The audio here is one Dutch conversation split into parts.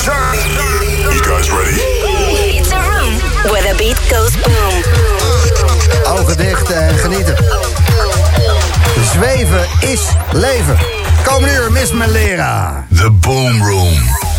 You guys ready? It's a room where the beat goes boom. Ogen dicht en genieten. Zweven is leven. Komende uur, Miss Melera. The Boom Room.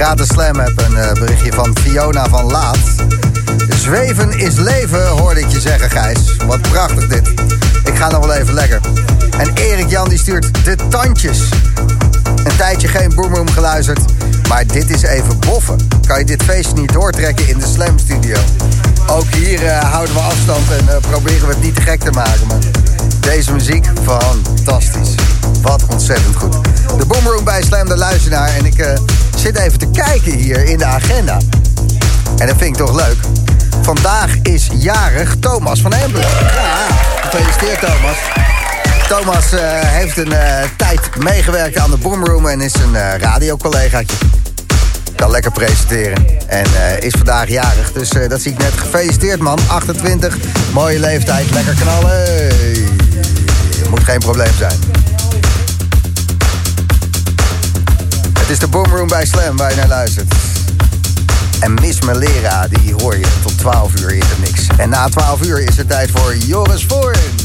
Gratis Slam heb een uh, berichtje van Fiona van Laat. Zweven is leven, hoorde ik je zeggen, Gijs. Wat prachtig dit. Ik ga nog wel even lekker. En Erik Jan die stuurt de tandjes. Een tijdje geen Boomroom geluisterd. Maar dit is even boffen. Kan je dit feestje niet doortrekken in de Slam Studio? Ook hier uh, houden we afstand en uh, proberen we het niet te gek te maken. Deze muziek, fantastisch. Wat ontzettend goed. De Boomroom bij Slam de Luisteraar. En ik uh, zit even te kijken hier in de agenda. En dat vind ik toch leuk. Vandaag is jarig Thomas van Embelen. Ja, gefeliciteerd Thomas. Thomas uh, heeft een uh, tijd meegewerkt aan de Boomroom en is een radiocollegaatje. Kan lekker presenteren. En is vandaag jarig, dus dat zie ik net. Gefeliciteerd man, 28, mooie leeftijd, lekker knallen. Moet geen probleem zijn. Het is de Boomroom bij Slam waar je naar luistert. En Miss Malera, die hoor je tot 12 uur in de mix. En na 12 uur is het tijd voor Joris Voorn.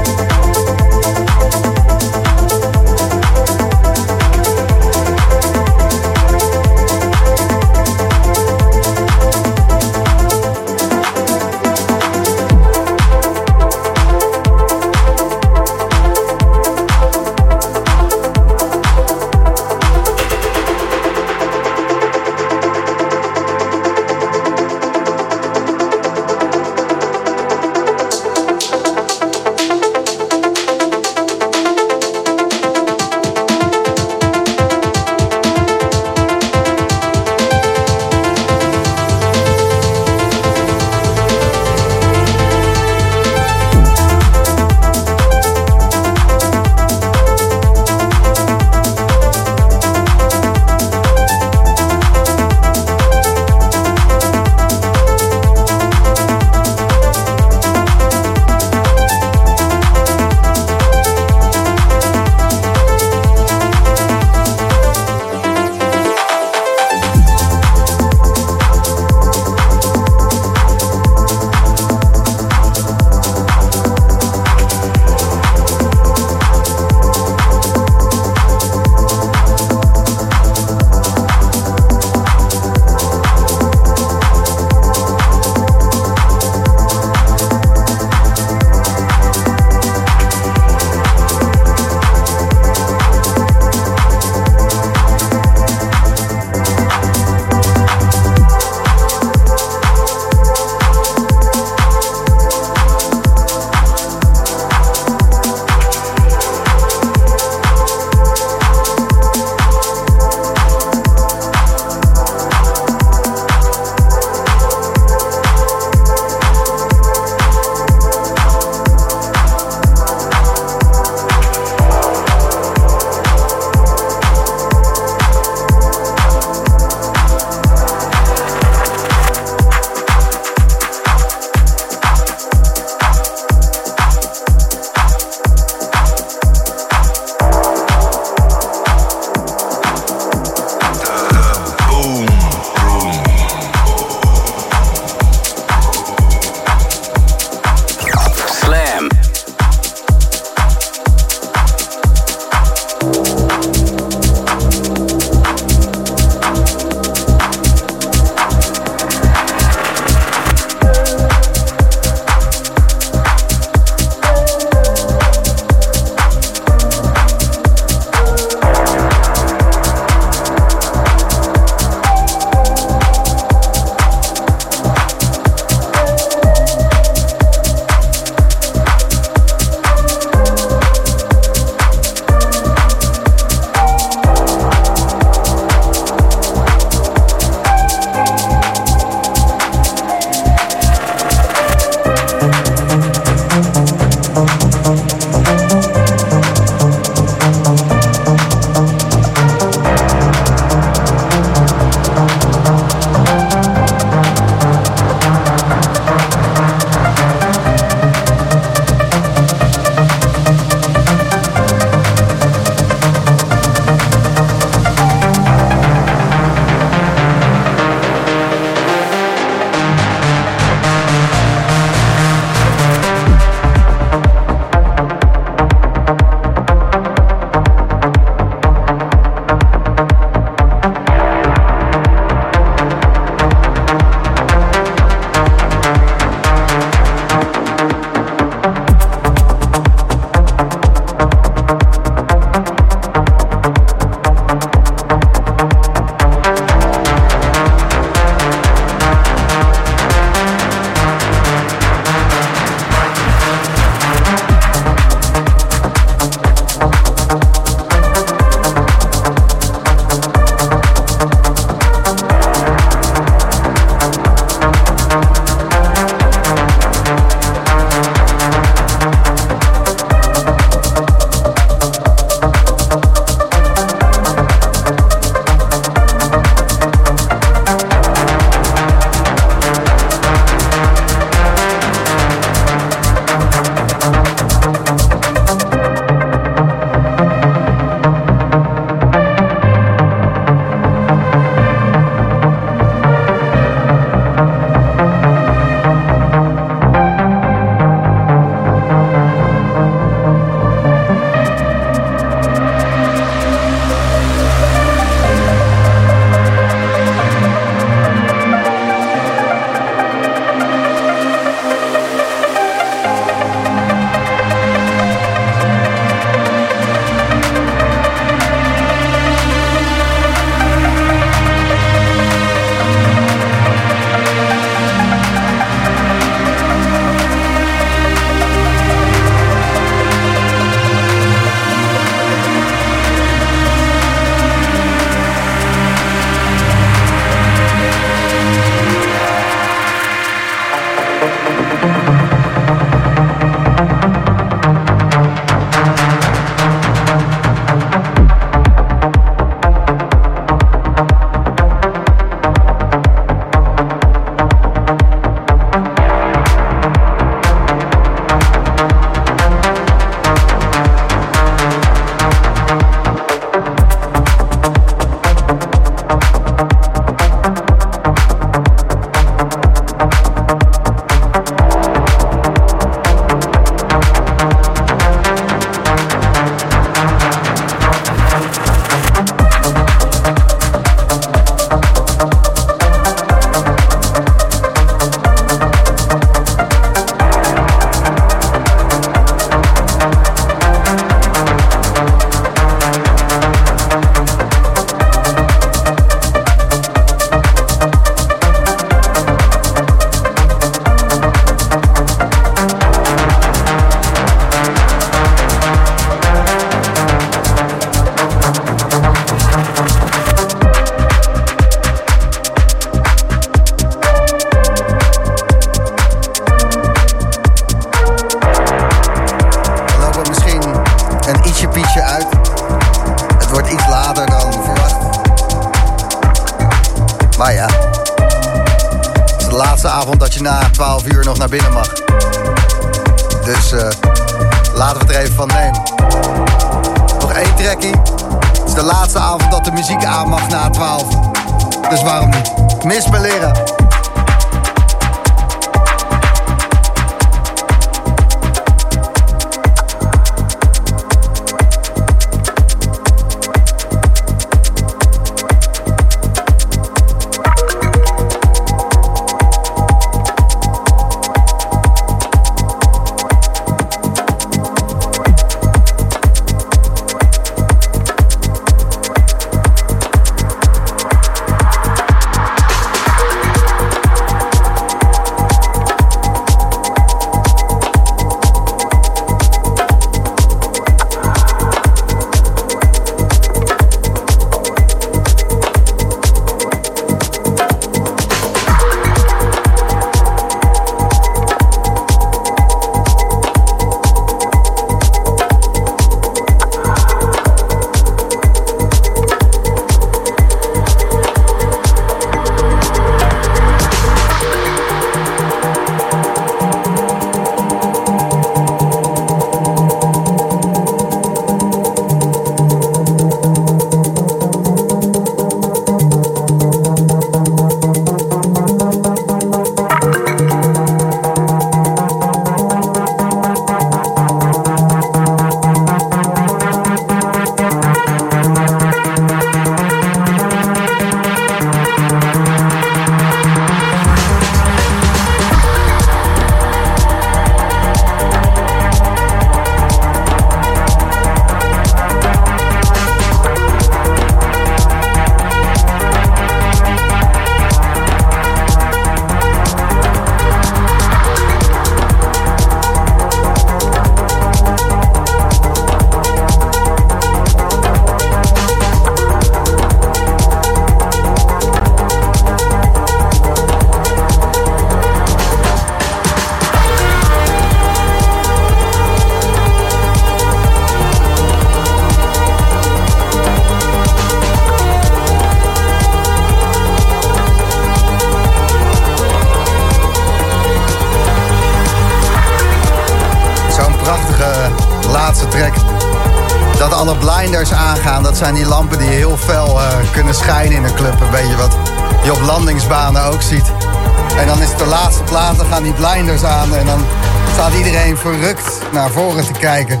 Naar voren te kijken.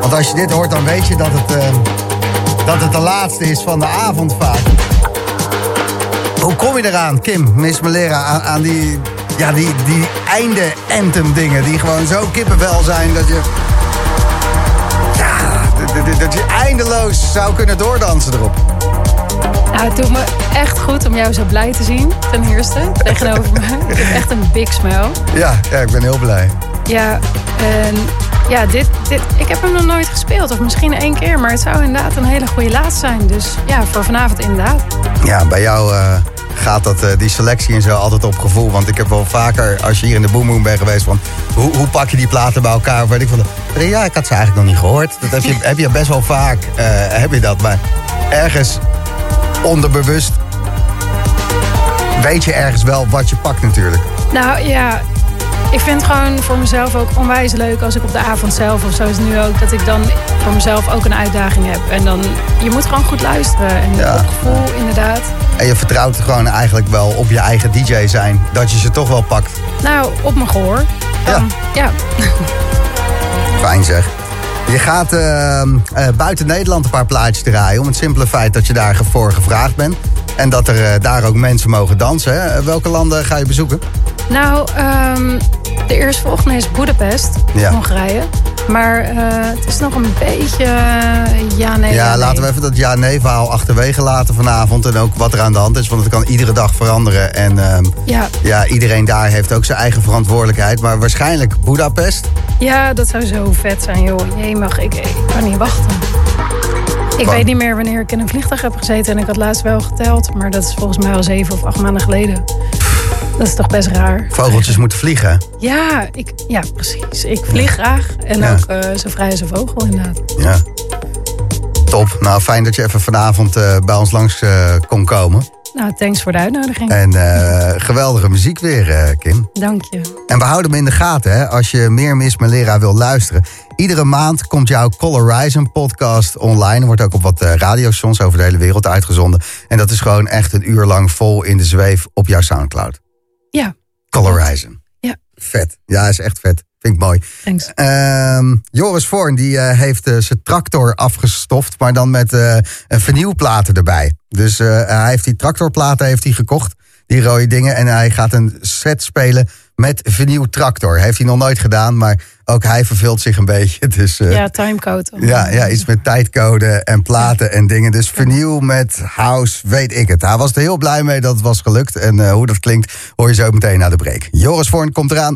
Want als je dit hoort, dan weet je dat het, uh, dat het de laatste is van de avond vaak. Hoe kom je eraan, Kim, Miss Malera, aan, aan die, ja, die, die einde-anthem dingen... die gewoon zo kippenvel zijn dat je dat je eindeloos zou kunnen doordansen erop. Nou, het doet me echt goed om jou zo blij te zien, ten eerste, tegenover me. Ik heb echt een big smile. Ja, ja, ik ben heel blij. Ja, en ja, dit, dit, ik heb hem nog nooit gespeeld. Of misschien één keer, maar het zou inderdaad een hele goede laatste zijn. Dus ja, voor vanavond inderdaad. Ja, bij jou... Uh gaat dat, uh, die selectie en zo altijd op gevoel. Want ik heb wel vaker, als je hier in de Boom bent geweest... van hoe, hoe pak je die platen bij elkaar? Of weet ik van, ja, ik had ze eigenlijk nog niet gehoord. Dat heb je, heb je best wel vaak, uh, heb je dat. Maar ergens onderbewust weet je ergens wel wat je pakt natuurlijk. Nou ja, ik vind het gewoon voor mezelf ook onwijs leuk als ik op de avond zelf of zo is nu ook, dat ik dan voor mezelf ook een uitdaging heb. En dan, je moet gewoon goed luisteren en ja. op gevoel inderdaad. En je vertrouwt gewoon eigenlijk wel op je eigen DJ zijn, dat je ze toch wel pakt. Nou, op mijn gehoor. ja. ja. Fijn zeg. Je gaat uh, uh, buiten Nederland een paar plaatjes draaien... om het simpele feit dat je daarvoor gevraagd bent. En dat er uh, daar ook mensen mogen dansen. Hè? Welke landen ga je bezoeken? Nou, um, de eerstvolgende is Budapest, ja. Hongarije. Maar uh, het is nog een beetje uh, ja, nee. Ja, laten we even dat ja-nee verhaal achterwege laten vanavond. En ook wat er aan de hand is, want het kan iedere dag veranderen. En uh, ja. ja, iedereen daar heeft ook zijn eigen verantwoordelijkheid. Maar waarschijnlijk Budapest. Ja, dat zou zo vet zijn, joh. Jee, mag ik, ik kan niet wachten. Ik weet niet meer wanneer ik in een vliegtuig heb gezeten. En ik had laatst wel geteld. Maar dat is volgens mij al zeven of acht maanden geleden. Dat is toch best raar. Vogeltjes moeten vliegen. Ja, ik, ja precies. Ik vlieg graag. En ook uh, zo vrij als een vogel inderdaad. Ja. Top. Nou, fijn dat je even vanavond uh, bij ons langs uh, kon komen. Nou, thanks voor de uitnodiging. En eh, geweldige muziek weer, eh, Kim. Dank je. En we houden hem in de gaten, hè. Als je meer Miss Malera wil luisteren. Iedere maand komt jouw Color Horizon podcast online. Er wordt ook op wat eh, radiostations over de hele wereld uitgezonden. En dat is gewoon echt een uur lang vol in de zweef op jouw Soundcloud. Ja, Color Horizon. Ja. Vet. Ja, is echt vet. Vind ik mooi. thanks. Ehm, Joris Voorn die, eh, heeft eh, zijn tractor afgestoft, maar dan met eh, een vernieuwplaten erbij. Dus hij heeft die tractorplaten heeft hij gekocht, die rode dingen. En hij gaat een set spelen met vernieuwd tractor. Heeft hij nog nooit gedaan, maar ook hij verveelt zich een beetje. Dus, Ja, timecode. ja, ja, iets met tijdcode en platen en dingen. Dus vernieuw met house, weet ik het. Hij was er heel blij mee dat het was gelukt. En eh, hoe dat klinkt, hoor je zo meteen na de break. Joris Voorn komt eraan.